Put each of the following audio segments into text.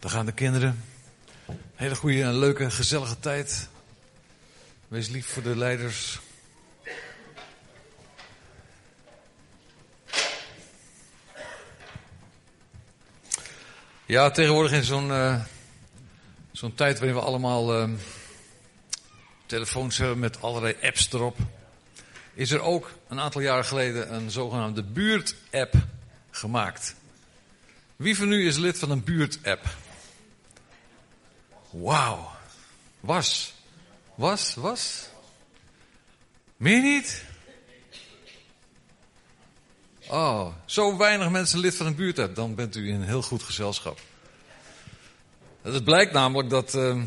Daar gaan de kinderen. Hele goede en leuke, gezellige tijd. Wees lief voor de leiders. Ja, tegenwoordig in zo'n zo'n tijd waarin we allemaal uh, telefoons hebben met allerlei apps erop, is er ook een aantal jaren geleden een zogenaamde buurt-app gemaakt. Wie van u is lid van een buurt-app? Wauw. Was. Was, was. Meer niet? Oh, zo weinig mensen lid van een buurt dan bent u in een heel goed gezelschap. Het blijkt namelijk dat uh,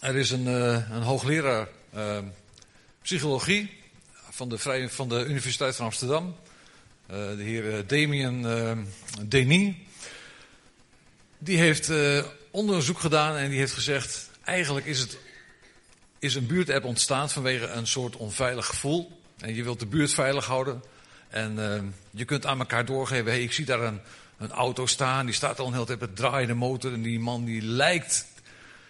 er is een, uh, een hoogleraar uh, psychologie van de, van de Universiteit van Amsterdam, de heer Damien Denis. Die heeft onderzoek gedaan en die heeft gezegd: eigenlijk is, het, is een buurtapp ontstaan vanwege een soort onveilig gevoel. En je wilt de buurt veilig houden. En uh, je kunt aan elkaar doorgeven: hey, ik zie daar een, een auto staan, die staat al een hele tijd met draaiende motor. En die man die lijkt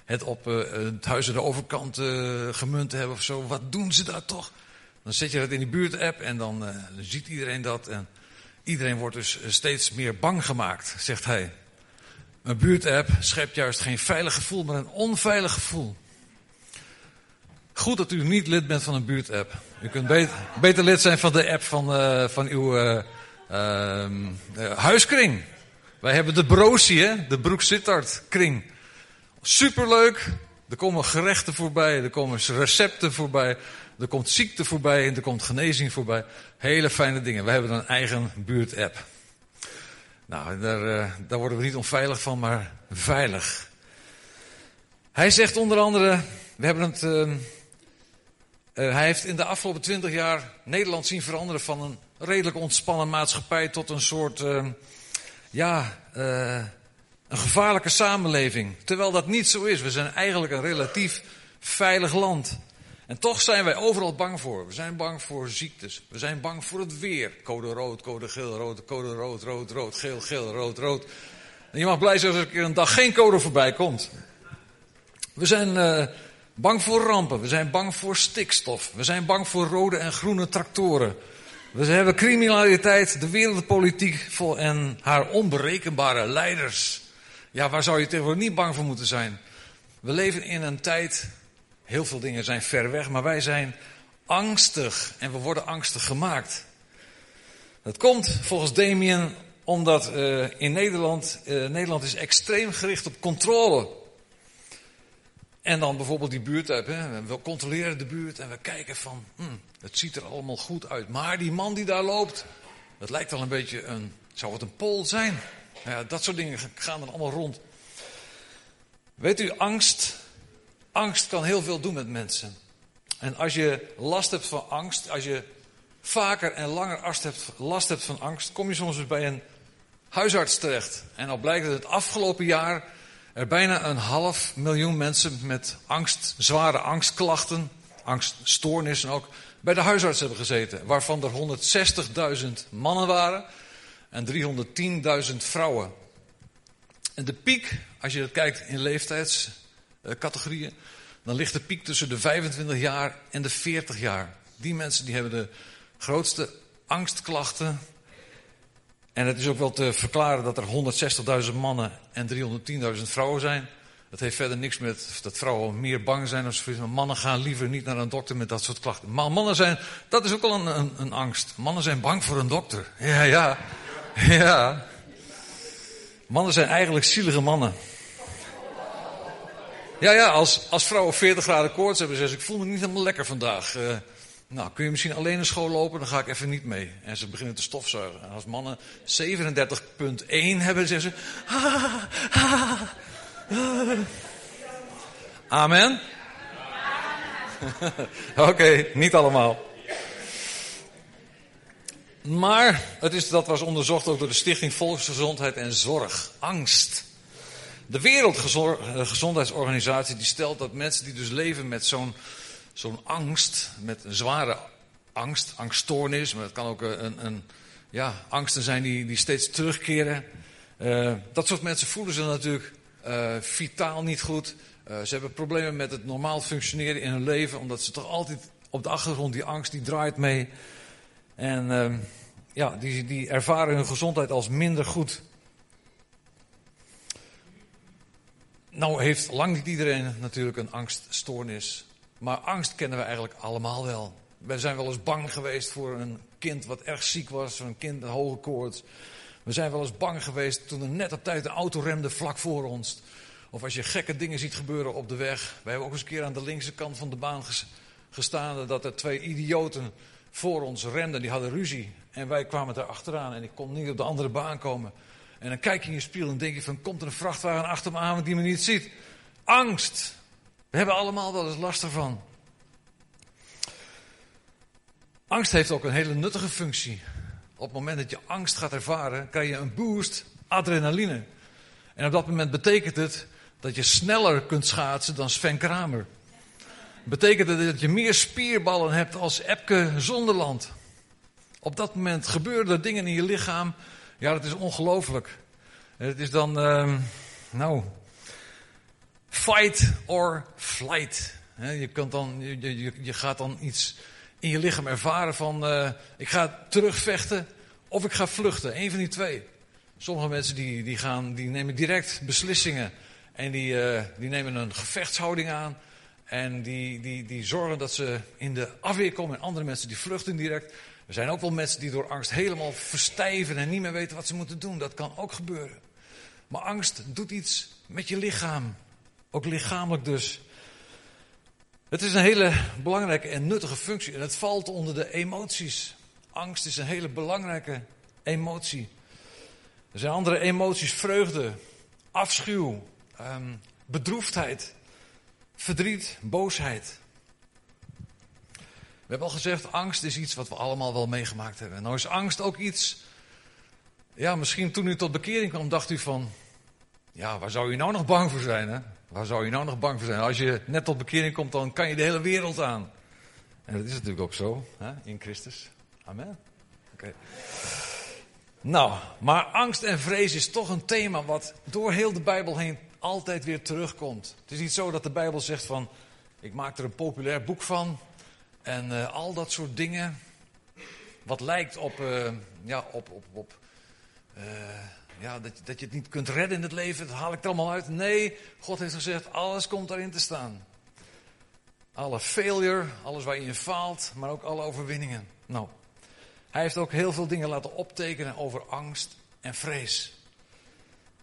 het op uh, het huis aan de overkant uh, gemunt te hebben of zo. Wat doen ze daar toch? Dan zet je dat in die buurtapp en dan ziet iedereen dat. En iedereen wordt dus steeds meer bang gemaakt, zegt hij. Een buurtapp schept juist geen veilig gevoel, maar een onveilig gevoel. Goed dat u niet lid bent van een buurtapp. U kunt beter, beter lid zijn van de app van, uh, van uw uh, uh, huiskring. Wij hebben de Brosie, hè? de Broek Sittard kring. Superleuk. Er komen gerechten voorbij, er komen recepten voorbij, er komt ziekte voorbij en er komt genezing voorbij. Hele fijne dingen. Wij hebben een eigen buurtapp. Nou, daar, uh, daar worden we niet onveilig van, maar veilig. Hij zegt onder andere, we hebben het, uh, uh, hij heeft in de afgelopen twintig jaar Nederland zien veranderen van een redelijk ontspannen maatschappij tot een soort, ja, een gevaarlijke samenleving. Terwijl dat niet zo is. We zijn eigenlijk een relatief veilig land. En toch zijn wij overal bang voor. We zijn bang voor ziektes. We zijn bang voor het weer. Code rood, code geel, rood, code rood, rood, rood, geel, geel, rood, rood. En je mag blij zijn als er een dag geen code voorbij komt. We zijn uh, bang voor rampen. We zijn bang voor stikstof. We zijn bang voor rode en groene tractoren. We hebben criminaliteit, de wereldpolitiek en haar onberekenbare leiders. Ja, waar zou je tegenwoordig niet bang voor moeten zijn? We leven in een tijd Heel veel dingen zijn ver weg, maar wij zijn angstig en we worden angstig gemaakt. Dat komt volgens Damien omdat uh, in Nederland, uh, Nederland is extreem gericht op controle. En dan bijvoorbeeld die buurt Hè. We controleren de buurt en we kijken van, hmm, het ziet er allemaal goed uit. Maar die man die daar loopt, dat lijkt wel een beetje een, zou het een pool zijn? Ja, dat soort dingen gaan er allemaal rond. Weet u, angst Angst kan heel veel doen met mensen. En als je last hebt van angst, als je vaker en langer last hebt van angst, kom je soms bij een huisarts terecht. En al blijkt dat het afgelopen jaar er bijna een half miljoen mensen met angst, zware angstklachten, angststoornissen ook, bij de huisarts hebben gezeten. Waarvan er 160.000 mannen waren en 310.000 vrouwen. En de piek, als je dat kijkt in leeftijds, categorieën, dan ligt de piek tussen de 25 jaar en de 40 jaar. Die mensen die hebben de grootste angstklachten. En het is ook wel te verklaren dat er 160.000 mannen en 310.000 vrouwen zijn. Dat heeft verder niks met dat vrouwen meer bang zijn. Of mannen gaan liever niet naar een dokter met dat soort klachten. Maar mannen zijn, dat is ook al een, een, een angst. Mannen zijn bang voor een dokter. Ja, ja, ja. Mannen zijn eigenlijk zielige mannen. Ja, ja, als, als vrouwen 40 graden koorts hebben, zeggen ze, ik voel me niet helemaal lekker vandaag. Uh, nou, kun je misschien alleen naar school lopen, dan ga ik even niet mee. En ze beginnen te stofzuigen. En als mannen 37,1 hebben, zeggen ze, ha. Amen? Oké, niet allemaal. Maar het is, dat was onderzocht ook door de Stichting Volksgezondheid en Zorg. Angst. De Wereldgezondheidsorganisatie die stelt dat mensen die dus leven met zo'n zo'n angst, met een zware angst, angststoornis, maar het kan ook een, een ja, angsten zijn die, die steeds terugkeren. Uh, dat soort mensen voelen zich natuurlijk vitaal niet goed. Ze hebben problemen met het normaal functioneren in hun leven, omdat ze toch altijd op de achtergrond die angst die draait mee. En uh, ja, die, die ervaren hun gezondheid als minder goed. Nou heeft lang niet iedereen natuurlijk een angststoornis. Maar angst kennen we eigenlijk allemaal wel. We zijn wel eens bang geweest voor een kind wat erg ziek was, een kind met hoge koorts. We zijn wel eens bang geweest toen er net op tijd een auto remde vlak voor ons. Of als je gekke dingen ziet gebeuren op de weg. We hebben ook eens een keer aan de linkse kant van de baan gestaan. Dat er twee idioten voor ons renden. Die hadden ruzie. En wij kwamen daar achteraan. En ik kon niet op de andere baan komen. En dan kijk je in je spiegel en denk je van... Komt er een vrachtwagen achter me aan die me niet ziet? Angst. We hebben allemaal wel eens last ervan. Angst heeft ook een hele nuttige functie. Op het moment dat je angst gaat ervaren, krijg je een boost adrenaline. En op dat moment betekent het dat je sneller kunt schaatsen dan Sven Kramer. Betekent het dat je meer spierballen hebt als Epke Zonderland. Op dat moment gebeuren er dingen in je lichaam. Ja, dat is ongelooflijk. Het is dan, uh, nou, fight or flight. Je, kunt dan, je, je, gaat dan iets in je lichaam ervaren van uh, ik ga terugvechten of ik ga vluchten. Eén van die twee. Sommige mensen die, die, gaan, die nemen direct beslissingen en die, uh, die nemen een gevechtshouding aan. En die, die, die zorgen dat ze in de afweer komen. En andere mensen die vluchten direct. Er zijn ook wel mensen die door angst helemaal verstijven en niet meer weten wat ze moeten doen. Dat kan ook gebeuren. Maar angst doet iets met je lichaam. Ook lichamelijk dus. Het is een hele belangrijke en nuttige functie en het valt onder de emoties. Angst is een hele belangrijke emotie. Er zijn andere emoties, vreugde, afschuw, um, bedroefdheid, verdriet, boosheid. We hebben al gezegd, angst is iets wat we allemaal wel meegemaakt hebben. Nou is angst ook iets, ja, misschien toen u tot bekering kwam, dacht u van, ja, waar zou u nou nog bang voor zijn, hè? Waar zou je nou nog bang voor zijn? Als je net tot bekering komt, dan kan je de hele wereld aan. En dat is natuurlijk ook zo, hè? in Christus. Amen. Oké. Nou, maar angst en vrees is toch een thema wat door heel de Bijbel heen altijd weer terugkomt. Het is niet zo dat de Bijbel zegt van, ik maak er een populair boek van. En uh, al dat soort dingen, wat lijkt op, uh, ja, op, op, op uh, ja, dat, dat je het niet kunt redden in het leven, dat haal ik er allemaal uit. Nee, God heeft gezegd, alles komt daarin te staan. Alle failure, alles waarin je faalt, maar ook alle overwinningen. Nou, hij heeft ook heel veel dingen laten optekenen over angst en vrees.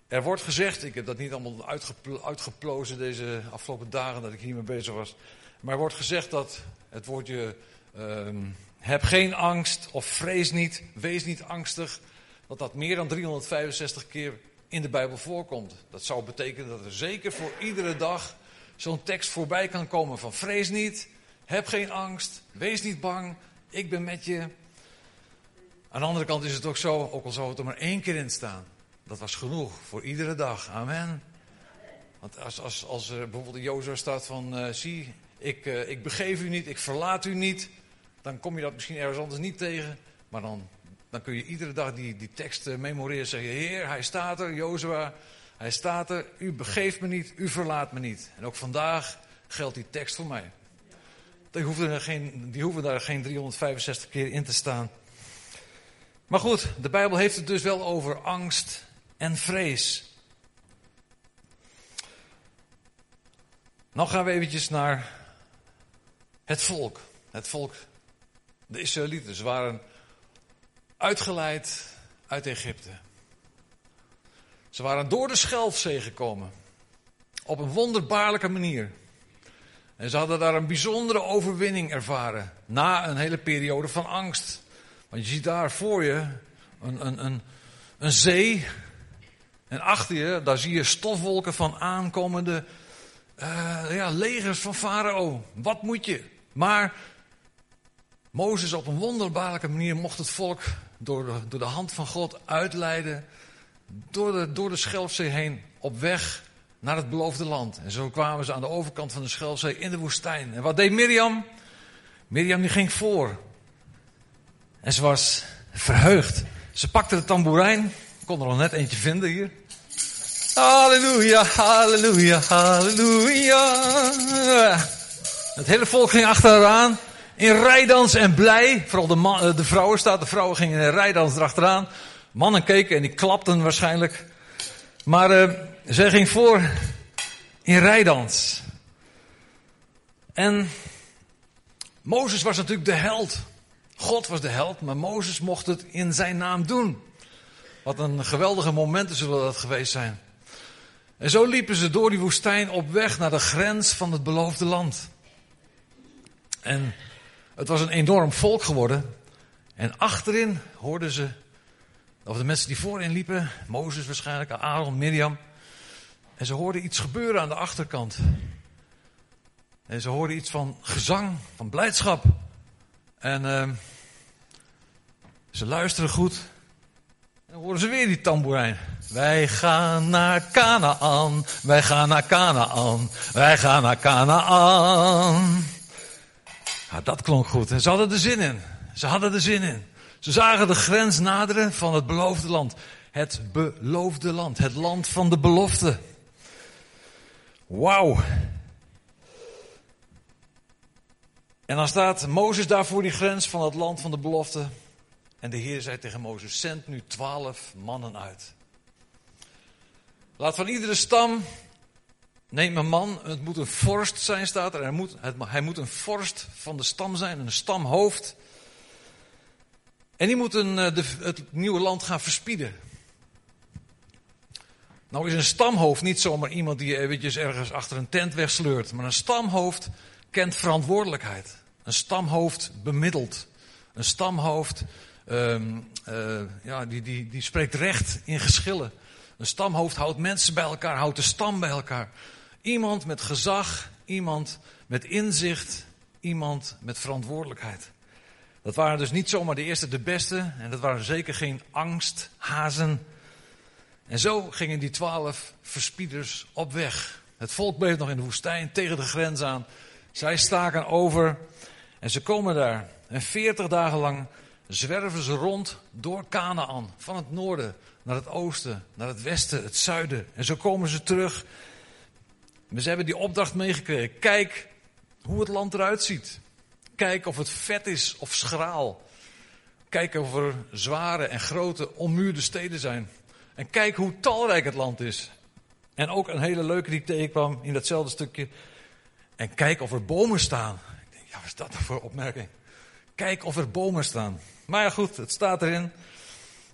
Er wordt gezegd, ik heb dat niet allemaal uitgepl uitgeplozen deze afgelopen dagen dat ik hiermee bezig was. Maar er wordt gezegd dat het woordje um, heb geen angst of vrees niet, wees niet angstig dat dat meer dan 365 keer in de Bijbel voorkomt. Dat zou betekenen dat er zeker voor iedere dag zo'n tekst voorbij kan komen van vrees niet, heb geen angst, wees niet bang, ik ben met je. Aan de andere kant is het ook zo, ook al zou het er maar één keer in staan, dat was genoeg voor iedere dag. Amen. Want als, als, als er bijvoorbeeld in Jozua staat van, uh, zie, ik, uh, ik begeef u niet, ik verlaat u niet, dan kom je dat misschien ergens anders niet tegen, maar dan dan kun je iedere dag die, die tekst uh, memoreren. Zeggen, Heer, hij staat er, Jozua, hij staat er. U begeeft me niet, u verlaat me niet. En ook vandaag geldt die tekst voor mij. Die hoeven, er geen, die daar geen 365 keer in te staan. Maar goed, de Bijbel heeft het dus wel over angst en vrees. Nou gaan we eventjes naar het volk. Het volk, de Israëlieten. Ze waren uitgeleid uit Egypte. Ze waren door de Schelfzee gekomen. Op een wonderbaarlijke manier. En ze hadden daar een bijzondere overwinning ervaren. Na een hele periode van angst. Want je ziet daar voor je een, een, een, een zee. En achter je, daar zie je stofwolken van aankomende uh, ja, legers van Farao. Wat moet je? Maar Mozes op een wonderbaarlijke manier mocht het volk door de, door de hand van God uitleiden. Door de, door de Schelfzee heen op weg naar het beloofde land. En zo kwamen ze aan de overkant van de Schelfzee in de woestijn. En wat deed Mirjam? Mirjam die ging voor. En ze was verheugd. Ze pakte de tamboerijn. kon er al net eentje vinden hier. Halleluja, halleluja, halleluja. Het hele volk ging achteraan. In rijdans en blij. Vooral de, man, eh, de vrouwen staat. De vrouwen gingen in rijdans erachteraan. Mannen keken en die klapten waarschijnlijk. Maar uh, zij ging voor in rijdans. En Mozes was natuurlijk de held. God was de held, maar Mozes mocht het in zijn naam doen. Wat een geweldige momenten zullen dat geweest zijn. En zo liepen ze door die woestijn op weg naar de grens van het beloofde land. En het was een enorm volk geworden. En achterin hoorden ze, of de mensen die voorin liepen, Mozes waarschijnlijk, Aaron, Mirjam. En ze hoorden iets gebeuren aan de achterkant. En ze hoorden iets van gezang, van blijdschap. En uh, ze luisteren goed. En dan horen ze weer die tamboerijn. Wij gaan naar Canaan, wij gaan naar Canaan, wij gaan naar Canaan. Nou, dat klonk goed. Ze hadden er zin in. Ze hadden er zin in. Ze zagen de grens naderen van het beloofde land. Het beloofde land. Het land van de belofte. Wauw. En dan staat Mozes daar voor die grens van het land van de belofte. En de Heer zei tegen Mozes: Zend nu twaalf mannen uit. Laat van iedere stam. Neem een man, het moet een vorst zijn, staat er. Hij moet, hij moet een vorst van de stam zijn, een stamhoofd. En die moet een, eh, de, het nieuwe land gaan verspieden. Nou is een stamhoofd niet zomaar iemand die eventjes ergens achter een tent wegsleurt. Maar een stamhoofd kent verantwoordelijkheid. Een stamhoofd bemiddelt. Een stamhoofd um, uh, ja, die, die, die spreekt recht in geschillen. Een stamhoofd houdt mensen bij elkaar, houdt de stam bij elkaar. Iemand met gezag, iemand met inzicht, iemand met verantwoordelijkheid. Dat waren dus niet zomaar de eerste, de beste. En dat waren zeker geen angsthazen. En zo gingen die twaalf verspieders op weg. Het volk bleef nog in de woestijn tegen de grens aan. Zij staken over en ze komen daar. En veertig dagen lang zwerven ze rond door Canaan. Van het noorden naar het oosten, naar het westen, het zuiden. En zo komen ze terug. Ze hebben die opdracht meegekregen. Kijk hoe het land eruit ziet. Kijk of het vet is of schraal. Kijk of er zware en grote onmuurde steden zijn. En kijk hoe talrijk het land is. En ook een hele leuke die ik tegenkwam in datzelfde stukje. En kijk of er bomen staan. Ik denk, ja, wat is dat nou voor opmerking? Kijk of er bomen staan. Maar ja, goed, het staat erin.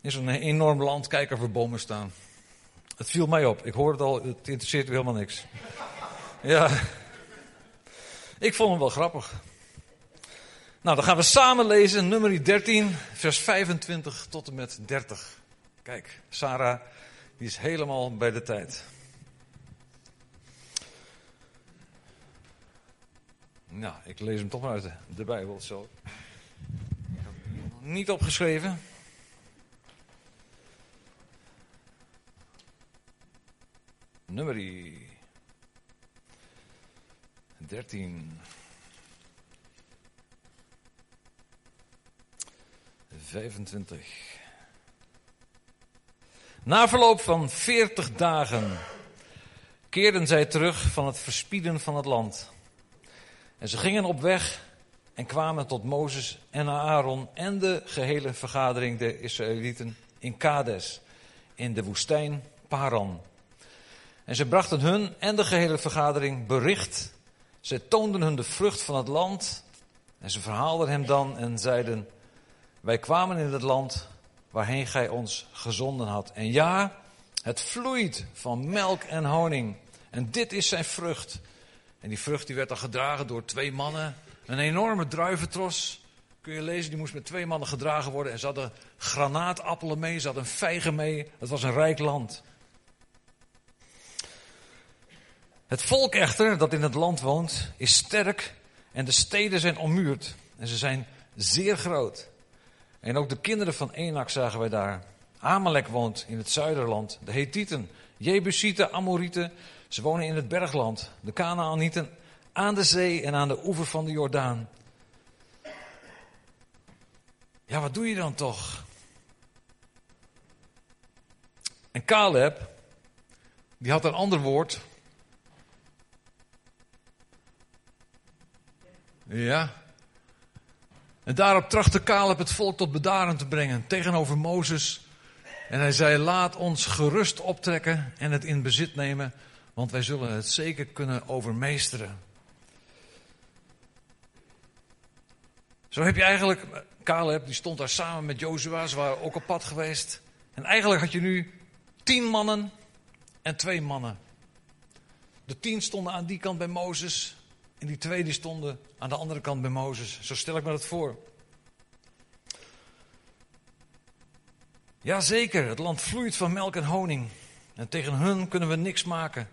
In zo'n enorm land, kijk of er bomen staan. Het viel mij op. Ik hoor het al, het interesseert u helemaal niks. Ja. Ik vond hem wel grappig. Nou, dan gaan we samen lezen, nummer 13, vers 25 tot en met 30. Kijk, Sarah, die is helemaal bij de tijd. Nou, ik lees hem toch maar uit de, de Bijbel zo. Niet opgeschreven. Nummer 13. 25. Na verloop van 40 dagen keerden zij terug van het verspieden van het land. En ze gingen op weg en kwamen tot Mozes en Aaron en de gehele vergadering der Israëlieten in Kades, in de woestijn Paran. En ze brachten hun en de gehele vergadering bericht. Zij toonden hun de vrucht van het land. En ze verhaalden hem dan en zeiden: Wij kwamen in het land waarheen gij ons gezonden had. En ja, het vloeit van melk en honing. En dit is zijn vrucht. En die vrucht die werd dan gedragen door twee mannen. Een enorme druiventros. Kun je lezen, die moest met twee mannen gedragen worden. En ze hadden granaatappelen mee, ze hadden vijgen mee. Het was een rijk land. Het volk echter dat in het land woont is sterk en de steden zijn ommuurd en ze zijn zeer groot. En ook de kinderen van Enak zagen wij daar. Amalek woont in het zuiderland, de Hethieten, Jebusieten, Amorieten, ze wonen in het bergland, de Kanaanieten aan de zee en aan de oever van de Jordaan. Ja, wat doe je dan toch? En Caleb, die had een ander woord. Ja. En daarop trachtte Caleb het volk tot bedaren te brengen tegenover Mozes. En hij zei: Laat ons gerust optrekken en het in bezit nemen, want wij zullen het zeker kunnen overmeesteren. Zo heb je eigenlijk, Caleb, die stond daar samen met Jozua, ze waren ook op pad geweest. En eigenlijk had je nu tien mannen en twee mannen. De tien stonden aan die kant bij Mozes en die twee die stonden aan de andere kant bij Mozes. Zo stel ik me dat voor. Jazeker, het land vloeit van melk en honing. En tegen hun kunnen we niks maken.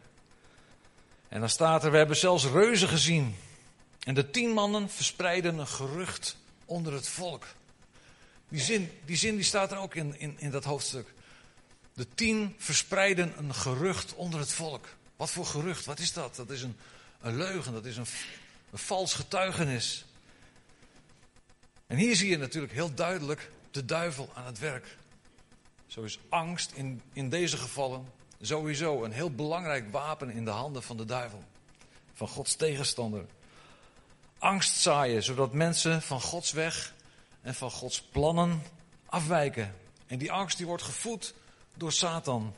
En dan staat er, we hebben zelfs reuzen gezien. En de tien mannen verspreiden een gerucht onder het volk. Die zin die, zin, die staat er ook in, in, in dat hoofdstuk. De tien verspreiden een gerucht onder het volk. Wat voor gerucht? Wat is dat? Dat is een, een leugen, dat is een, een vals getuigenis. En hier zie je natuurlijk heel duidelijk de duivel aan het werk. Zo is angst in, in deze gevallen sowieso een heel belangrijk wapen in de handen van de duivel. Van Gods tegenstander. Angst zaaien, zodat mensen van Gods weg en van Gods plannen afwijken. En die angst die wordt gevoed door Satan.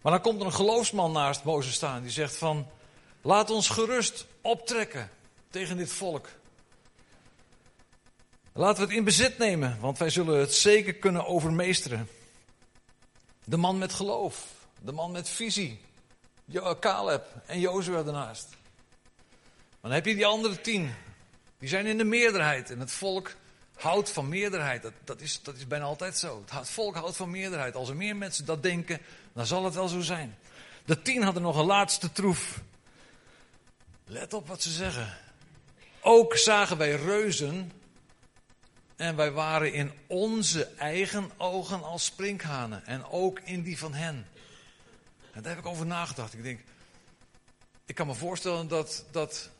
Maar dan komt er een geloofsman naast Mozes staan die zegt van... Laat ons gerust optrekken tegen dit volk. Laten we het in bezit nemen, want wij zullen het zeker kunnen overmeesteren. De man met geloof, de man met visie, Caleb en Jozua daarnaast. Dan heb je die andere tien, die zijn in de meerderheid en het volk houdt van meerderheid. Dat, dat, is, dat is bijna altijd zo. Het volk houdt van meerderheid. Als er meer mensen dat denken, dan zal het wel zo zijn. De tien hadden nog een laatste troef. Let op wat ze zeggen. Ook zagen wij reuzen en wij waren in onze eigen ogen als sprinkhanen. En ook in die van hen. En daar heb ik over nagedacht. Ik denk, ik kan me voorstellen dat, dat,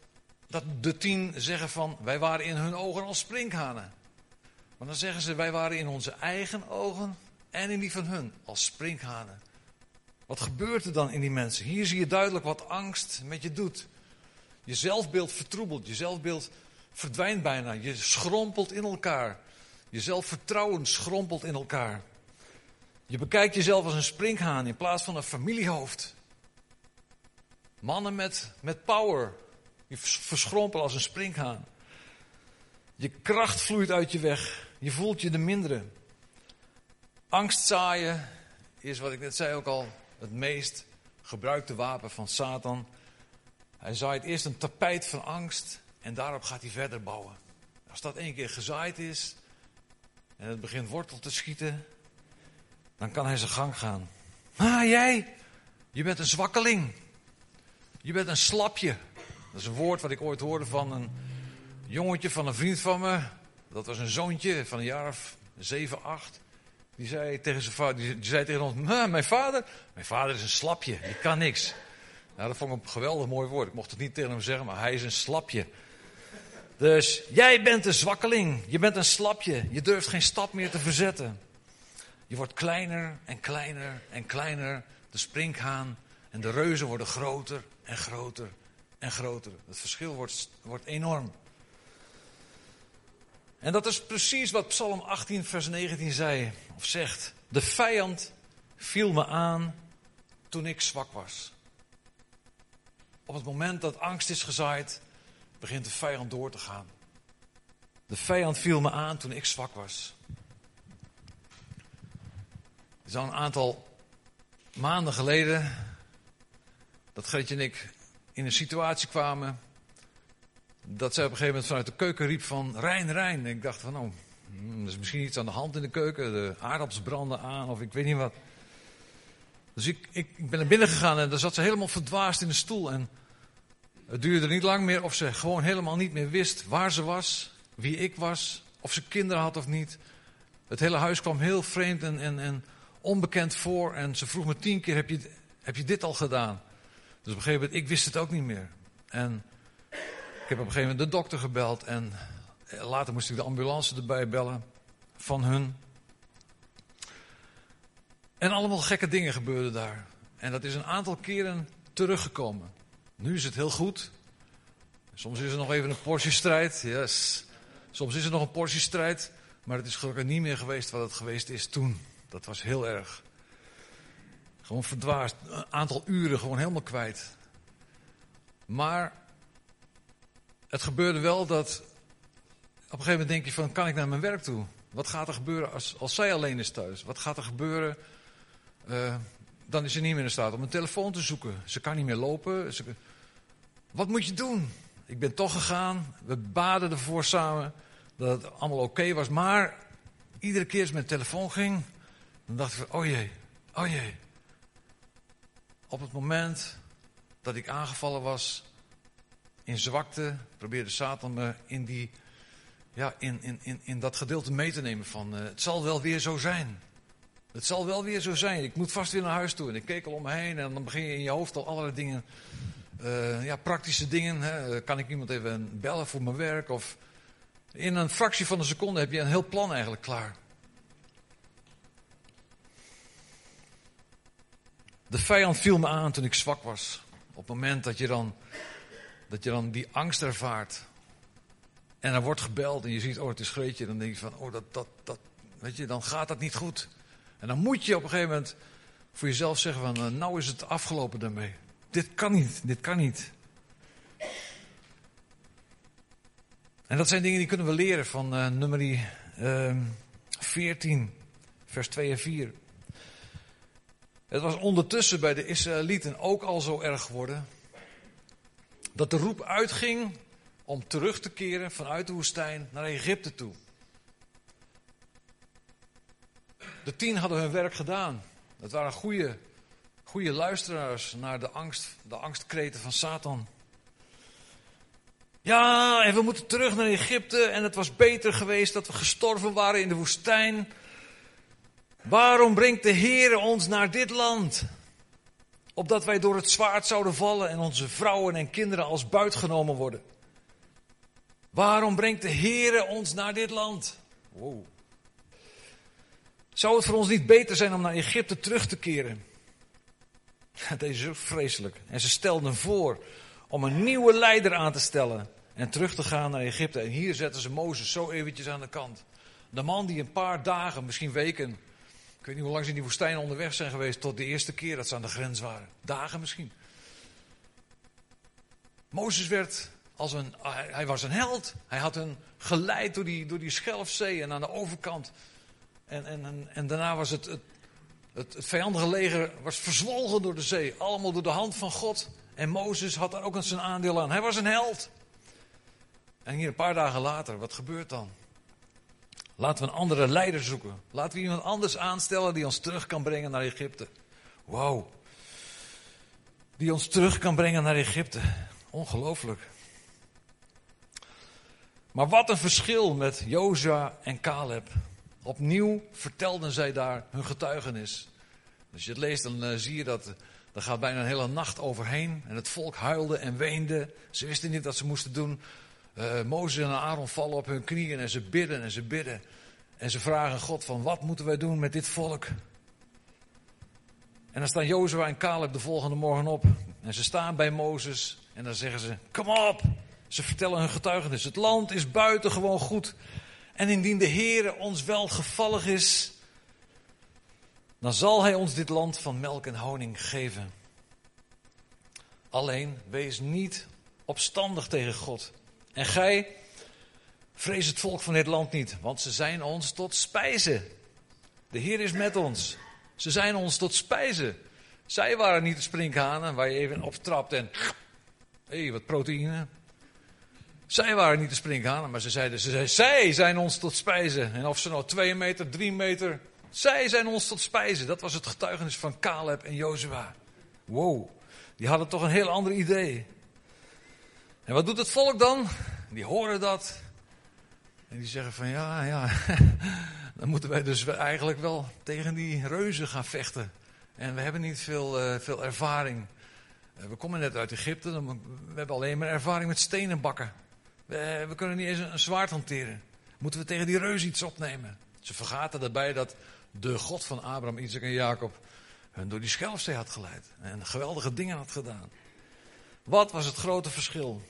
dat de tien zeggen van, wij waren in hun ogen als sprinkhanen. Maar dan zeggen ze, wij waren in onze eigen ogen en in die van hun als sprinkhanen. Wat gebeurt er dan in die mensen? Hier zie je duidelijk wat angst met je doet. Je zelfbeeld vertroebelt, je zelfbeeld verdwijnt bijna. Je schrompelt in elkaar. Je zelfvertrouwen schrompelt in elkaar. Je bekijkt jezelf als een springhaan in plaats van een familiehoofd. Mannen met, met power. Je verschrompelt als een springhaan. Je kracht vloeit uit je weg. Je voelt je de mindere. Angst zaaien is wat ik net zei ook al het meest gebruikte wapen van Satan. Hij zaait eerst een tapijt van angst en daarop gaat hij verder bouwen. Als dat één keer gezaaid is en het begint wortel te schieten, dan kan hij zijn gang gaan. Ah, jij, je bent een zwakkeling. Je bent een slapje. Dat is een woord wat ik ooit hoorde van een jongetje van een vriend van me. Dat was een zoontje van een jaar of zeven, acht. Die zei tegen, zijn vader, die zei tegen ons, mijn vader, mijn vader is een slapje, die kan niks. Nou, dat vond ik een geweldig mooi woord. Ik mocht het niet tegen hem zeggen, maar hij is een slapje. Dus jij bent een zwakkeling, je bent een slapje, je durft geen stap meer te verzetten. Je wordt kleiner en kleiner en kleiner, de sprinkhaan en de reuzen worden groter en groter en groter. Het verschil wordt, wordt enorm. En dat is precies wat Psalm 18, vers 19 zei, of zegt. De vijand viel me aan toen ik zwak was. Op het moment dat angst is gezaaid, begint de vijand door te gaan. De vijand viel me aan toen ik zwak was. Het is al een aantal maanden geleden dat Gretje en ik in een situatie kwamen dat zij op een gegeven moment vanuit de keuken riep van Rijn, Rijn. En ik dacht van, oh, hmm, er is misschien iets aan de hand in de keuken. De aardappels branden aan of ik weet niet wat. Dus ik, ik, ben naar binnen gegaan en daar zat ze helemaal verdwaasd in de stoel. En het duurde niet lang meer of ze gewoon helemaal niet meer wist waar ze was, wie ik was, of ze kinderen had of niet. Het hele huis kwam heel vreemd en, en, en onbekend voor. En ze vroeg me tien keer, heb je, heb je dit al gedaan? Dus op een gegeven moment, ik wist het ook niet meer. En ik heb op een gegeven moment de dokter gebeld en later moest ik de ambulance erbij bellen van hun. En allemaal gekke dingen gebeurden daar. En dat is een aantal keren teruggekomen. Nu is het heel goed. Soms is er nog even een portie strijd. Yes. Soms is er nog een portie strijd. Maar het is gelukkig niet meer geweest wat het geweest is toen. Dat was heel erg. Gewoon verdwaasd. Een aantal uren gewoon helemaal kwijt. Maar het gebeurde wel dat. Op een gegeven moment denk je van, kan ik naar mijn werk toe? Wat gaat er gebeuren als, als zij alleen is thuis? Wat gaat er gebeuren? Uh, dan is ze niet meer in staat om een telefoon te zoeken. Ze kan niet meer lopen. Wat moet je doen? Ik ben toch gegaan. We baden ervoor samen dat het allemaal oké was. Maar iedere keer als mijn telefoon ging, dan dacht ik: oh jee, oh jee. Op het moment dat ik aangevallen was in zwakte, probeerde Satan me in, die, ja, in, in, in, in dat gedeelte mee te nemen van uh, het zal wel weer zo zijn. Het zal wel weer zo zijn. Ik moet vast weer naar huis toe. En ik keek al om me heen en dan begin je in je hoofd al allerlei dingen, uh, ja, praktische dingen. Hè. Kan ik iemand even bellen voor mijn werk? Of in een fractie van een seconde heb je een heel plan eigenlijk klaar. De vijand viel me aan toen ik zwak was. Op het moment dat je dan, dat je dan die angst ervaart. En er wordt gebeld en je ziet, oh het is Greetje. Dan denk je van, oh dat, dat, dat, weet je, dan gaat dat niet goed. En dan moet je op een gegeven moment voor jezelf zeggen van, uh, nou is het afgelopen daarmee. Dit kan niet, dit kan niet. En dat zijn dingen die kunnen we leren van uh, nummer uh, 14, vers 2 en 4. Het was ondertussen bij de Israëlieten ook al zo erg geworden. Dat de roep uitging om terug te keren vanuit de woestijn naar Egypte toe. De tien hadden hun werk gedaan. Dat waren goede, goede luisteraars naar de angst, de angstkreten van Satan. Ja, en we moeten terug naar Egypte en het was beter geweest dat we gestorven waren in de woestijn. Waarom brengt de Heer ons naar dit land? Opdat wij door het zwaard zouden vallen en onze vrouwen en kinderen als buit genomen worden. Waarom brengt de Heer ons naar dit land? Wow. Zou het voor ons niet beter zijn om naar Egypte terug te keren? Deze is ook vreselijk. En ze stelden voor om een nieuwe leider aan te stellen en terug te gaan naar Egypte. En hier zetten ze Mozes zo eventjes aan de kant. De man die een paar dagen, misschien weken, ik weet niet hoe lang ze in die woestijn onderweg zijn geweest tot de eerste keer dat ze aan de grens waren. Dagen misschien. Mozes werd als een, hij was een held. Hij had hen geleid door die, door die Schelfzee en aan de overkant en, en, en, daarna was het, het, het, het, vijandige leger was verzwolgen door de zee. Allemaal door de hand van God. En Mozes had daar ook eens zijn aandeel aan. Hij was een held. En hier een paar dagen later, wat gebeurt dan? Laten we een andere leider zoeken. Laten we iemand anders aanstellen die ons terug kan brengen naar Egypte. Wauw. Die ons terug kan brengen naar Egypte. Ongelooflijk. Maar wat een verschil met Jozua en Caleb. Opnieuw vertelden zij daar hun getuigenis. Als je het leest, dan uh, zie je dat. Er gaat bijna een hele nacht overheen. En het volk huilde en weende. Ze wisten niet wat ze moesten doen. Uh, Mozes en Aaron vallen op hun knieën en ze bidden en ze bidden. En ze vragen God van wat moeten wij doen met dit volk? En dan staan Jozua en Caleb de volgende morgen op. En ze staan bij Mozes en dan zeggen ze, kom op. Ze vertellen hun getuigenis. Het land is buitengewoon goed. En indien de Heere ons welgevallig is, dan zal Hij ons dit land van melk en honing geven. Alleen wees niet opstandig tegen God. En gij, vrees het volk van dit land niet, want ze zijn ons tot spijze. De Heer is met ons. Ze zijn ons tot spijze. Zij waren niet de sprinkhanen waar je even op trapt en. Hé, hey, wat proteïne. Zij waren niet de sprinkhanen, maar ze zeiden, ze zeiden, zij zijn ons tot spijzen. En of ze nou twee meter, drie meter, zij zijn ons tot spijzen. Dat was het getuigenis van Caleb en Jozua. Wow, die hadden toch een heel ander idee. En wat doet het volk dan? Die horen dat. En die zeggen van ja, ja, dan moeten wij dus eigenlijk wel tegen die reuzen gaan vechten. En we hebben niet veel, uh, veel ervaring. Uh, we komen net uit Egypte, we hebben alleen maar ervaring met stenen bakken. We, we kunnen niet eens een, zwaard hanteren. Moeten we tegen die reus iets opnemen? Ze vergaten daarbij dat de God van Abraham, Isaac en Jacob hun door die Schelfzee had geleid. En geweldige dingen had gedaan. Wat was het grote verschil?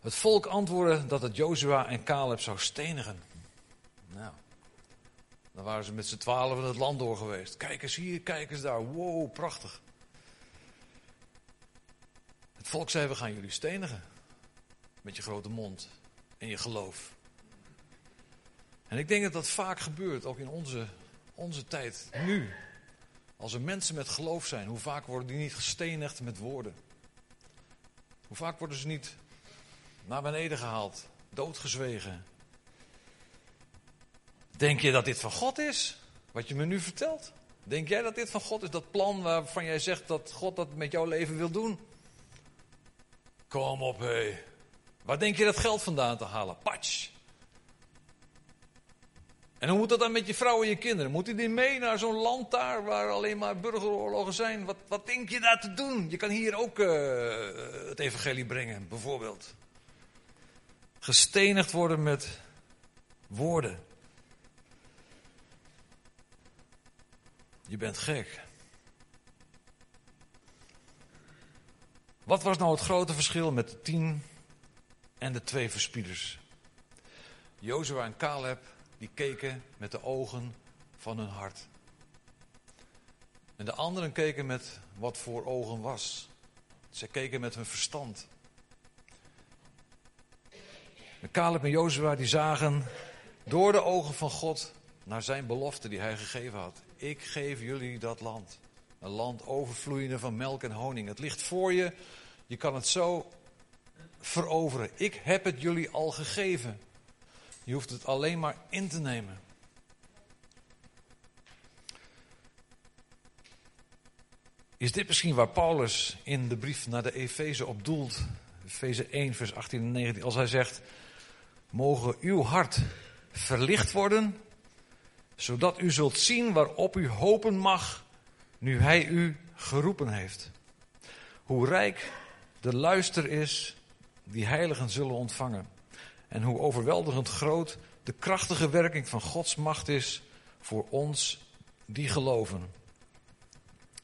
Het volk antwoordde dat het Jozua en Caleb zou stenigen. Nou, dan waren ze met z'n twaalf in het land door geweest. Kijk eens hier, kijk eens daar. Wow, prachtig. Het volk zei, we gaan jullie stenigen. Met je grote mond en je geloof. En ik denk dat dat vaak gebeurt, ook in onze, onze tijd, nu. Als er mensen met geloof zijn, hoe vaak worden die niet gestenigd met woorden? Hoe vaak worden ze niet naar beneden gehaald, doodgezwegen? Denk je dat dit van God is? Wat je me nu vertelt? Denk jij dat dit van God is? Dat plan waarvan jij zegt dat God dat met jouw leven wil doen? Kom op, hé. Waar denk je dat geld vandaan te halen? Patsch. En hoe moet dat dan met je vrouw en je kinderen? Moet die mee naar zo'n land daar waar alleen maar burgeroorlogen zijn? Wat, wat denk je daar te doen? Je kan hier ook uh, het evangelie brengen, bijvoorbeeld. Gestenigd worden met woorden. Je bent gek. Wat was nou het grote verschil met de tien en de twee verspieders? Jozua en Caleb die keken met de ogen van hun hart. En de anderen keken met wat voor ogen was. Ze keken met hun verstand. En Caleb en Jozua die zagen door de ogen van God naar zijn belofte die hij gegeven had. Ik geef jullie dat land. Een land overvloeiende van melk en honing. Het ligt voor je. Je kan het zo veroveren. Ik heb het jullie al gegeven. Je hoeft het alleen maar in te nemen. Is dit misschien waar Paulus in de brief naar de Efeze op doelt? Efeze 1, vers 18 en 19. Als hij zegt: Mogen uw hart verlicht worden, zodat u zult zien waarop u hopen mag, nu hij u geroepen heeft. Hoe rijk de luister is die heiligen zullen ontvangen. En hoe overweldigend groot de krachtige werking van Gods macht is voor ons die geloven.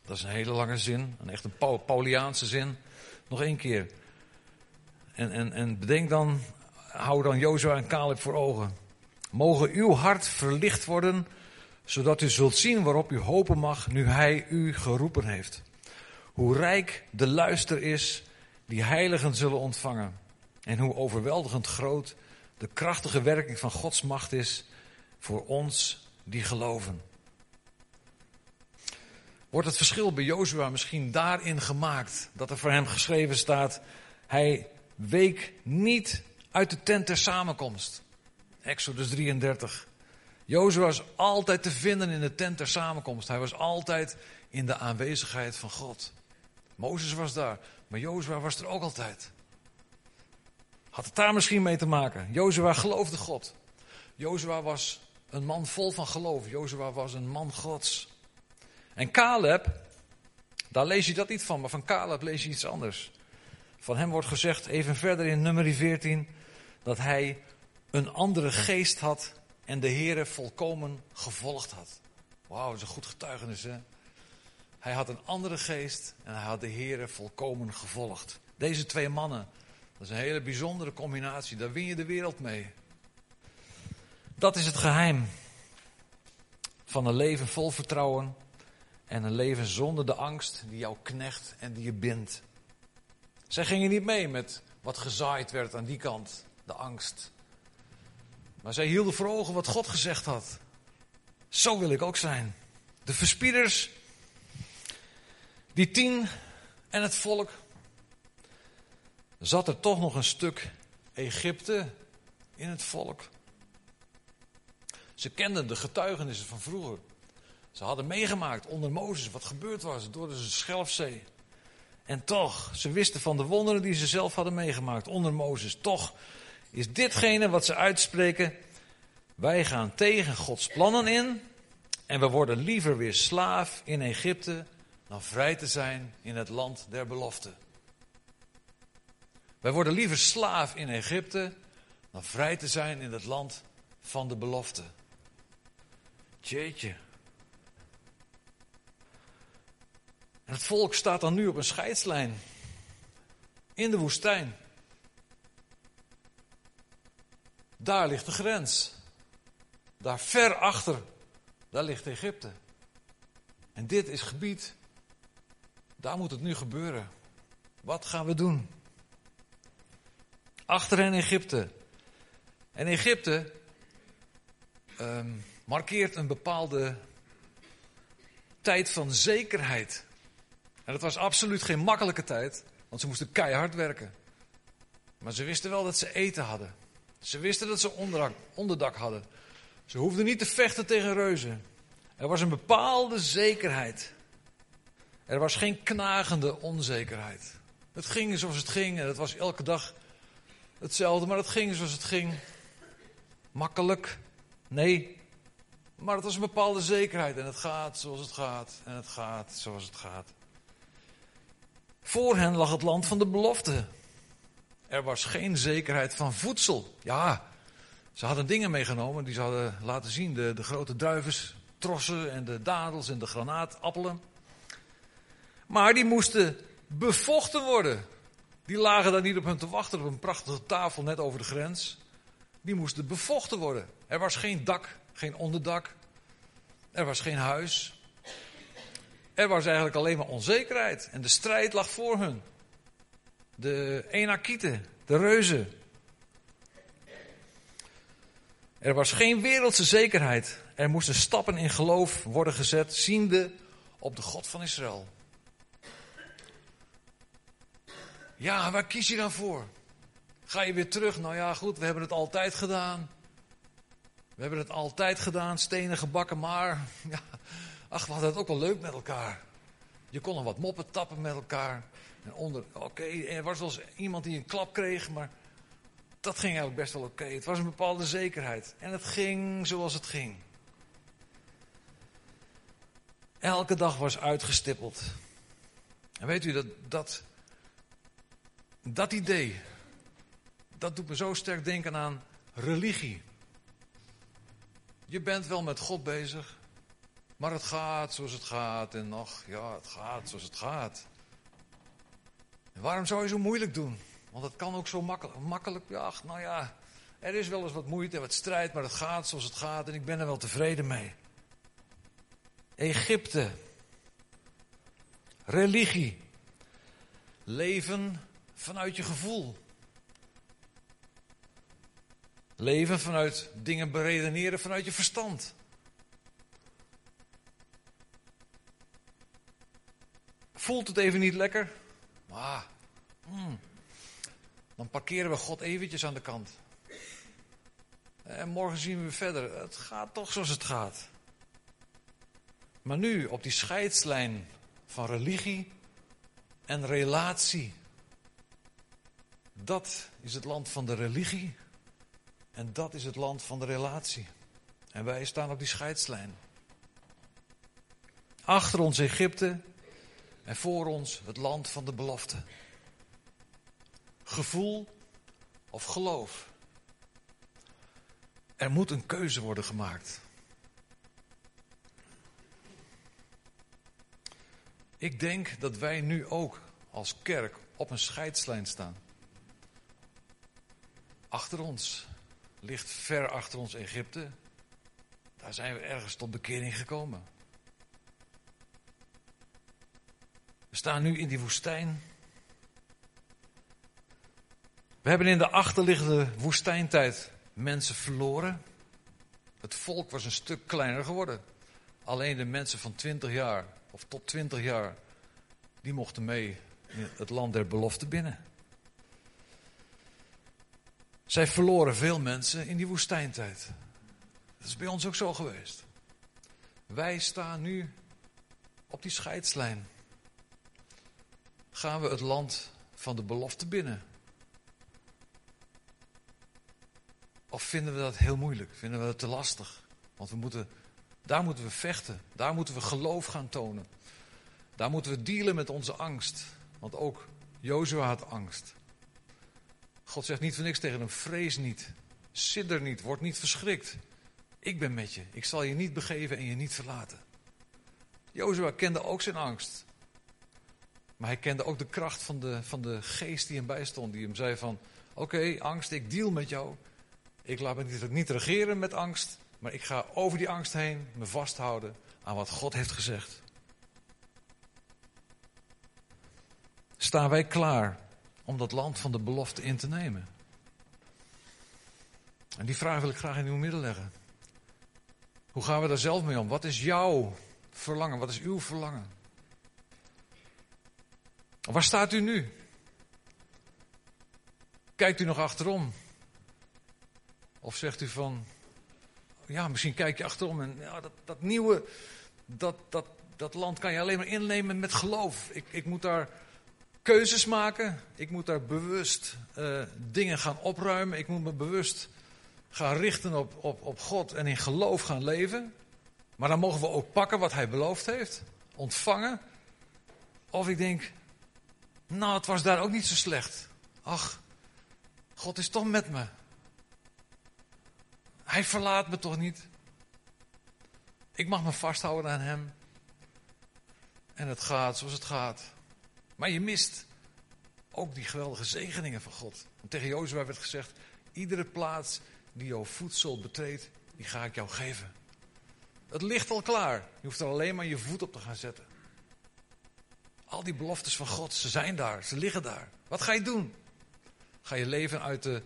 Dat is een hele lange zin, een echt een Pauliaanse zin. Nog één keer. En, en, en bedenk dan, hou dan Jozua en Caleb voor ogen. Mogen uw hart verlicht worden, zodat u zult zien waarop u hopen mag nu hij u geroepen heeft. Hoe rijk de luister is die heiligen zullen ontvangen. En hoe overweldigend groot de krachtige werking van Gods macht is voor ons die geloven. Wordt het verschil bij Jozua misschien daarin gemaakt dat er voor hem geschreven staat: Hij week niet uit de tent ter samenkomst. Exodus 33. Jozua was altijd te vinden in de tent ter samenkomst. Hij was altijd in de aanwezigheid van God. Mozes was daar, maar Jozua was er ook altijd. Had het daar misschien mee te maken? Jozua geloofde God. Jozua was een man vol van geloof. Jozua was een man Gods. En Caleb, daar lees je dat niet van, maar van Caleb lees je iets anders. Van hem wordt gezegd, even verder in nummer 14, dat hij een andere geest had en de Heere volkomen gevolgd had. Wauw, dat is een goed getuigenis, hè? Hij had een andere geest en hij had de Heere volkomen gevolgd. Deze twee mannen dat is een hele bijzondere combinatie. Daar win je de wereld mee. Dat is het geheim van een leven vol vertrouwen en een leven zonder de angst die jou knecht en die je bindt. Zij gingen niet mee met wat gezaaid werd aan die kant, de angst. Maar zij hielden voor ogen wat God gezegd had. Zo wil ik ook zijn. De verspieders, die tien en het volk zat er toch nog een stuk Egypte in het volk. Ze kenden de getuigenissen van vroeger. Ze hadden meegemaakt onder Mozes wat gebeurd was door de Schelfzee. En toch, ze wisten van de wonderen die ze zelf hadden meegemaakt onder Mozes. Toch is ditgene wat ze uitspreken. Wij gaan tegen Gods plannen in. En we worden liever weer slaaf in Egypte dan vrij te zijn in het land der belofte. Wij worden liever slaaf in Egypte dan vrij te zijn in het land van de belofte. Jeetje. En het volk staat dan nu op een scheidslijn. In de woestijn. Daar ligt de grens. Daar ver achter, daar ligt Egypte. En dit is gebied, daar moet het nu gebeuren. Wat gaan we doen? Achter hen Egypte. En Egypte um, markeert een bepaalde tijd van zekerheid. En dat was absoluut geen makkelijke tijd, want ze moesten keihard werken. Maar ze wisten wel dat ze eten hadden. Ze wisten dat ze onderdak, onderdak hadden. Ze hoefden niet te vechten tegen reuzen. Er was een bepaalde zekerheid. Er was geen knagende onzekerheid. Het ging zoals het ging en het was elke dag hetzelfde, maar het ging zoals het ging. Makkelijk? Nee. Maar het was een bepaalde zekerheid en het gaat zoals het gaat en het gaat zoals het gaat. Voor hen lag het land van de belofte. Er was geen zekerheid van voedsel. Ja, ze hadden dingen meegenomen die ze hadden laten zien. De, de grote druivenstrossen en de dadels en de granaatappelen. Maar die moesten bevochten worden. Die lagen daar niet op hun te wachten op een prachtige tafel net over de grens. Die moesten bevochten worden. Er was geen dak, geen onderdak. Er was geen huis. Er was eigenlijk alleen maar onzekerheid. En de strijd lag voor hun. De Enakieten, de reuzen. Er was geen wereldse zekerheid. Er moesten stappen in geloof worden gezet, ziende op de God van Israël. Ja, waar kies je dan voor? Ga je weer terug? Nou ja, goed, we hebben het altijd gedaan. We hebben het altijd gedaan, stenen gebakken, maar ja, ach, we hadden het ook wel leuk met elkaar. Je kon er wat moppen tappen met elkaar. En onder, oké, er was wel eens iemand die een klap kreeg, maar dat ging eigenlijk best wel oké. Het was een bepaalde zekerheid. En het ging zoals het ging. Elke dag was uitgestippeld. En weet u dat dat, dat idee, dat doet me zo sterk denken aan religie. Je bent wel met God bezig, maar het gaat zoals het gaat. En ach ja, het gaat zoals het gaat. En waarom zou je zo moeilijk doen? Want het kan ook zo makkelijk. makkelijk ja, ach, nou ja, er is wel eens wat moeite en wat strijd, maar het gaat zoals het gaat en ik ben er wel tevreden mee. Egypte. Religie. Leven vanuit je gevoel. Leven vanuit dingen beredeneren vanuit je verstand. Voelt het even niet lekker? Ah, mm, dan parkeren we God eventjes aan de kant. En morgen zien we verder. Het gaat toch zoals het gaat. Maar nu, op die scheidslijn van religie en relatie. Dat is het land van de religie en dat is het land van de relatie. En wij staan op die scheidslijn. Achter ons Egypte en voor ons het land van de belofte. Gevoel of geloof. Er moet een keuze worden gemaakt. Ik denk dat wij nu ook als kerk op een scheidslijn staan. Achter ons ligt ver achter ons Egypte. Daar zijn we ergens tot bekering gekomen. We staan nu in die woestijn. We hebben in de achterliggende woestijntijd mensen verloren. Het volk was een stuk kleiner geworden. Alleen de mensen van 20 jaar of tot 20 jaar, die mochten mee in het land der belofte binnen. Zij verloren veel mensen in die woestijntijd. Dat is bij ons ook zo geweest. Wij staan nu op die scheidslijn. Gaan we het land van de belofte binnen? Of vinden we dat heel moeilijk? Vinden we dat te lastig? Want we moeten, daar moeten we vechten. Daar moeten we geloof gaan tonen. Daar moeten we dealen met onze angst. Want ook Jozua had angst. God zegt niet voor niks tegen hem, vrees niet, sidder niet, word niet verschrikt. Ik ben met je. Ik zal je niet begeven en je niet verlaten. Jozua kende ook zijn angst. Maar hij kende ook de kracht van de, van de geest die hem bijstond. Die hem zei van, oké angst, ik deal met jou. Ik laat me niet, niet regeren met angst. Maar ik ga over die angst heen me vasthouden aan wat God heeft gezegd. Staan wij klaar om dat land van de belofte in te nemen? En die vraag wil ik graag in uw midden leggen. Hoe gaan we daar zelf mee om? Wat is jouw verlangen? Wat is uw verlangen? Waar staat u nu? Kijkt u nog achterom? Of zegt u van, ja, misschien kijk je achterom en ja, dat, dat nieuwe, dat, dat, dat land kan je alleen maar innemen met geloof. Ik, ik moet daar keuzes maken. Ik moet daar bewust uh, dingen gaan opruimen. Ik moet me bewust gaan richten op, op, op God en in geloof gaan leven. Maar dan mogen we ook pakken wat hij beloofd heeft. Ontvangen. Of ik denk, nou, het was daar ook niet zo slecht. Ach, God is toch met me. Hij verlaat me toch niet. Ik mag me vasthouden aan hem. En het gaat zoals het gaat. Maar je mist ook die geweldige zegeningen van God. Want tegen Jozua werd gezegd: iedere plaats die jouw voedsel betreedt, die ga ik jou geven. Het ligt al klaar. Je hoeft er alleen maar je voet op te gaan zetten. Al die beloftes van God, ze zijn daar, ze liggen daar. Wat ga je doen? Ga je leven uit de,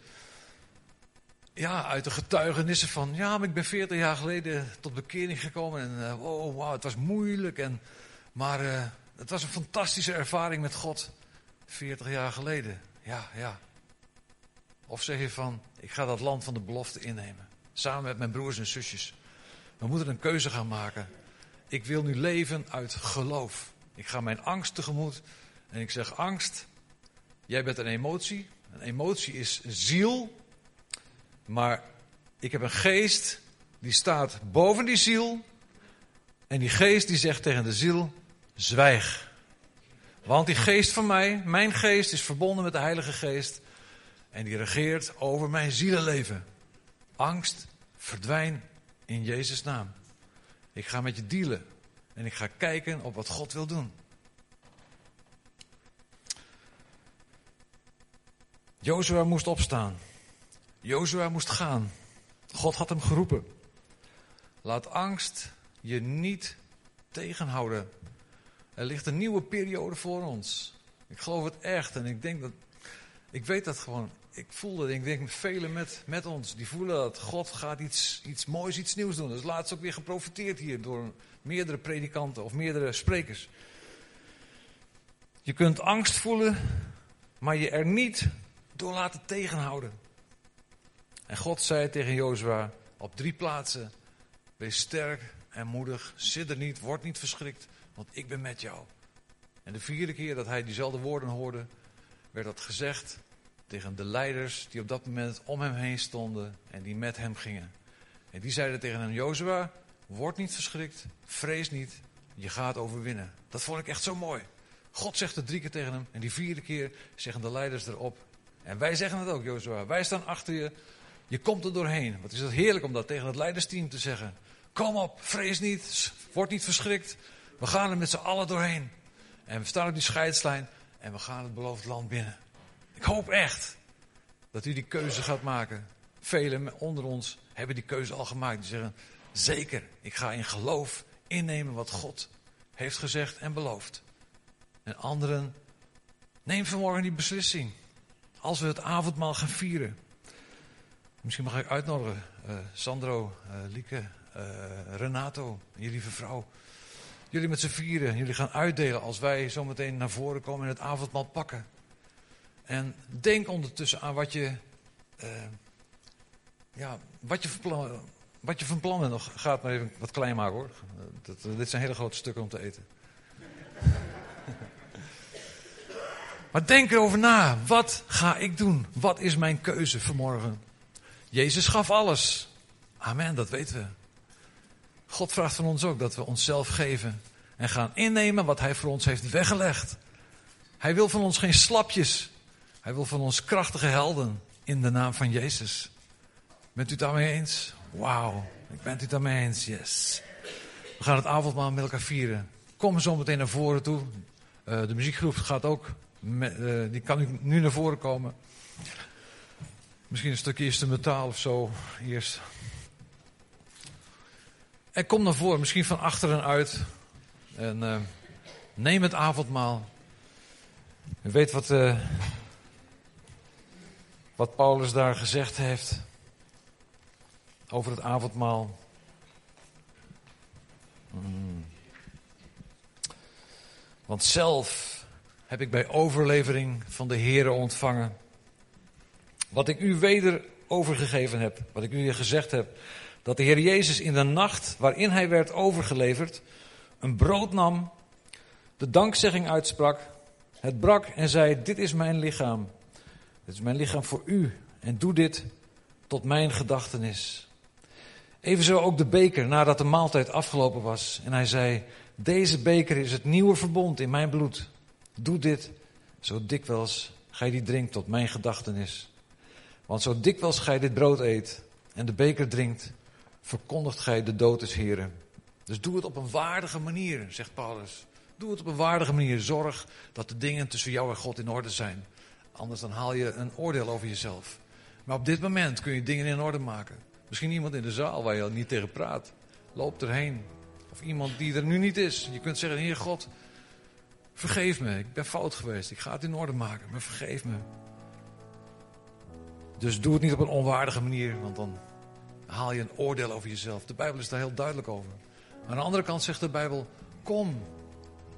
ja, uit de getuigenissen van, ja, maar ik ben 40 jaar geleden tot bekering gekomen en uh, wow, het was moeilijk. En, maar uh, het was een fantastische ervaring met God 40 jaar geleden. Ja, ja. Of zeg je van, ik ga dat land van de belofte innemen. Samen met mijn broers en zusjes. We moeten een keuze gaan maken. Ik wil nu leven uit geloof. Ik ga mijn angst tegemoet. En ik zeg, angst, jij bent een emotie. Een emotie is ziel. Maar ik heb een geest die staat boven die ziel. En die geest die zegt tegen de ziel, zwijg. Want die geest van mij, mijn geest, is verbonden met de Heilige Geest. En die regeert over mijn zielenleven. Angst, verdwijn in Jezus' naam. Ik ga met je dealen. En ik ga kijken op wat God wil doen. Jozua moest opstaan. Jozua moest gaan. God had hem geroepen. Laat angst je niet tegenhouden. Er ligt een nieuwe periode voor ons. Ik geloof het echt en ik denk dat. Ik weet dat gewoon. Ik voel dat. Ik denk velen met, met ons. Die voelen dat God gaat iets, iets moois, iets nieuws doen. Dat is laatst ook weer geprofiteerd hier door meerdere predikanten of meerdere sprekers. Je kunt angst voelen, maar je er niet door laten tegenhouden. En God zei tegen Jozua op drie plaatsen: Wees sterk en moedig, sidder niet, word niet verschrikt, want ik ben met jou. En de vierde keer dat hij diezelfde woorden hoorde, werd dat gezegd tegen de leiders die op dat moment om hem heen stonden en die met hem gingen. En die zeiden tegen hem: Jozua, word niet verschrikt, vrees niet, je gaat overwinnen. Dat vond ik echt zo mooi. God zegt het drie keer tegen hem en die vierde keer zeggen de leiders erop. En wij zeggen het ook, Jozua. Wij staan achter je. Je komt er doorheen. Wat is het heerlijk om dat tegen het leidersteam te zeggen. Kom op, vrees niet, word niet verschrikt. We gaan er met z'n allen doorheen. En we staan op die scheidslijn en we gaan het beloofd land binnen. Ik hoop echt dat u die keuze gaat maken. Velen onder ons hebben die keuze al gemaakt. Die zeggen, zeker, ik ga in geloof innemen wat God heeft gezegd en beloofd. En anderen, neem vanmorgen die beslissing. Als we het avondmaal gaan vieren. Misschien mag ik uitnodigen, uh, Sandro, uh, Lieke, uh, Renato, je lieve vrouw. Jullie met z'n vieren, jullie gaan uitdelen als wij zometeen naar voren komen en het avondmaal pakken. En denk ondertussen aan wat je, ja, wat je, van plan, wat je van bent. Nog, gaat maar even wat klein maken hoor. Dat, dit zijn hele grote stukken om te eten. maar denk erover na. Wat ga ik doen? Wat is mijn keuze vanmorgen? Jezus gaf alles. Amen, dat weten we. God vraagt van ons ook dat we onszelf geven en gaan innemen wat Hij voor ons heeft weggelegd. Hij wil van ons geen slapjes. Hij wil van ons krachtige helden in de naam van Jezus. Bent u het daarmee eens? Wauw. Ik ben het daarmee eens, yes. We gaan het avondmaal met elkaar vieren. Kom zo meteen naar voren toe. Uh, de muziekgroep gaat ook, uh, die kan nu naar voren komen. Misschien een stukje instrumentaal of zo eerst. En kom naar voren, misschien van achteren uit. En uh, neem het avondmaal. U weet wat, uh, wat Paulus daar gezegd heeft over het avondmaal. Mm. Want zelf heb ik bij overlevering van de Here ontvangen. Wat ik u weder overgegeven heb, wat ik u hier gezegd heb. Dat de Heer Jezus in de nacht waarin hij werd overgeleverd, een brood nam, de dankzegging uitsprak, het brak en zei: Dit is mijn lichaam. Dit is mijn lichaam voor u. En doe dit tot mijn gedachtenis. Evenzo ook de beker nadat de maaltijd afgelopen was. En hij zei: Deze beker is het nieuwe verbond in mijn bloed. Doe dit zo dikwijls gij die drinkt tot mijn gedachtenis. Want zo dikwijls gij dit brood eet en de beker drinkt, verkondigt gij de dood des Heren. Dus doe het op een waardige manier, zegt Paulus. Doe het op een waardige manier. Zorg dat de dingen tussen jou en God in orde zijn. Anders dan haal je een oordeel over jezelf. Maar op dit moment kun je dingen in orde maken. Misschien iemand in de zaal waar je al niet tegen praat. Loop erheen. Of iemand die er nu niet is. Je kunt zeggen, Heer God, vergeef me. Ik ben fout geweest. Ik ga het in orde maken. Maar vergeef me. Dus doe het niet op een onwaardige manier. Want dan haal je een oordeel over jezelf. De Bijbel is daar heel duidelijk over. Aan de andere kant zegt de Bijbel, kom,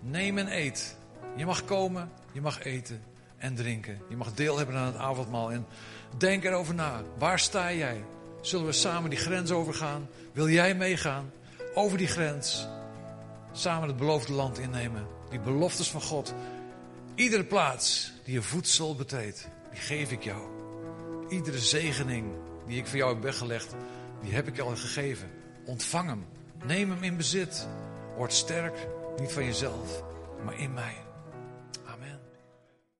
neem en eet. Je mag komen, je mag eten en drinken. Je mag deel hebben aan het avondmaal. En denk erover na. Waar sta jij? Zullen we samen die grens overgaan? Wil jij meegaan over die grens? Samen het beloofde land innemen. Die beloftes van God. Iedere plaats die je voedsel betreedt, die geef ik jou. Iedere zegening die ik voor jou heb weggelegd, die heb ik je al gegeven. Ontvang hem. Neem hem in bezit. Word sterk, niet van jezelf, maar in mij.